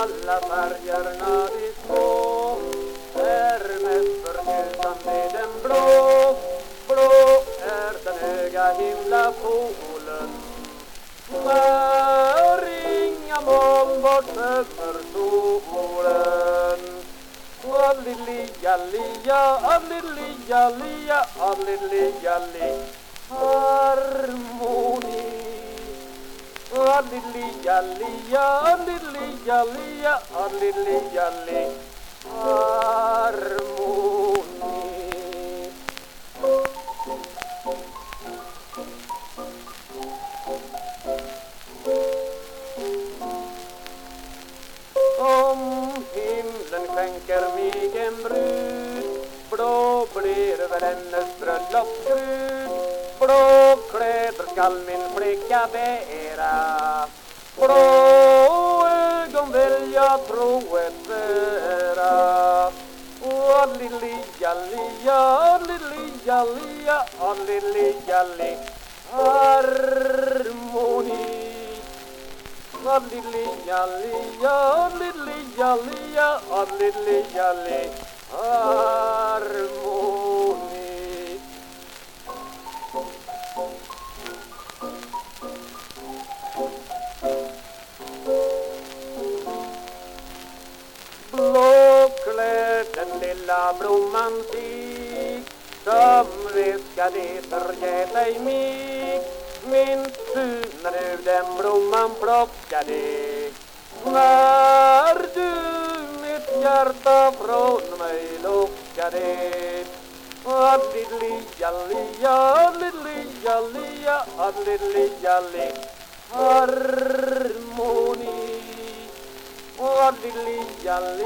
alla färgerna vi två är mest förtjusande den blå Blå är den höga himla polen. När inga moln bortskymmer solen Avlilia, lia, avlilia, lia, avlilia, lia. Harmoni Avlilia, lia, avlilia allilija, lija, li. Harmoni. Om himlen skänker mig en brud Blå blir väl hennes bröllopskrud Blå kläder skall min flicka bära. Blå truetera. Oh, lily, yalia, lily, yalia, oh, lily, yali, harmony. Oh, lily, yalia, lily, yalia, oh, lily, yali, harmony. Blomman sig Som viskade förgät ej mig. Minns du när du den blomman plockade När du mitt hjärta från mig lockade Allilija, lia, allilija, lia, allilija, li Harmoni Hallelujah.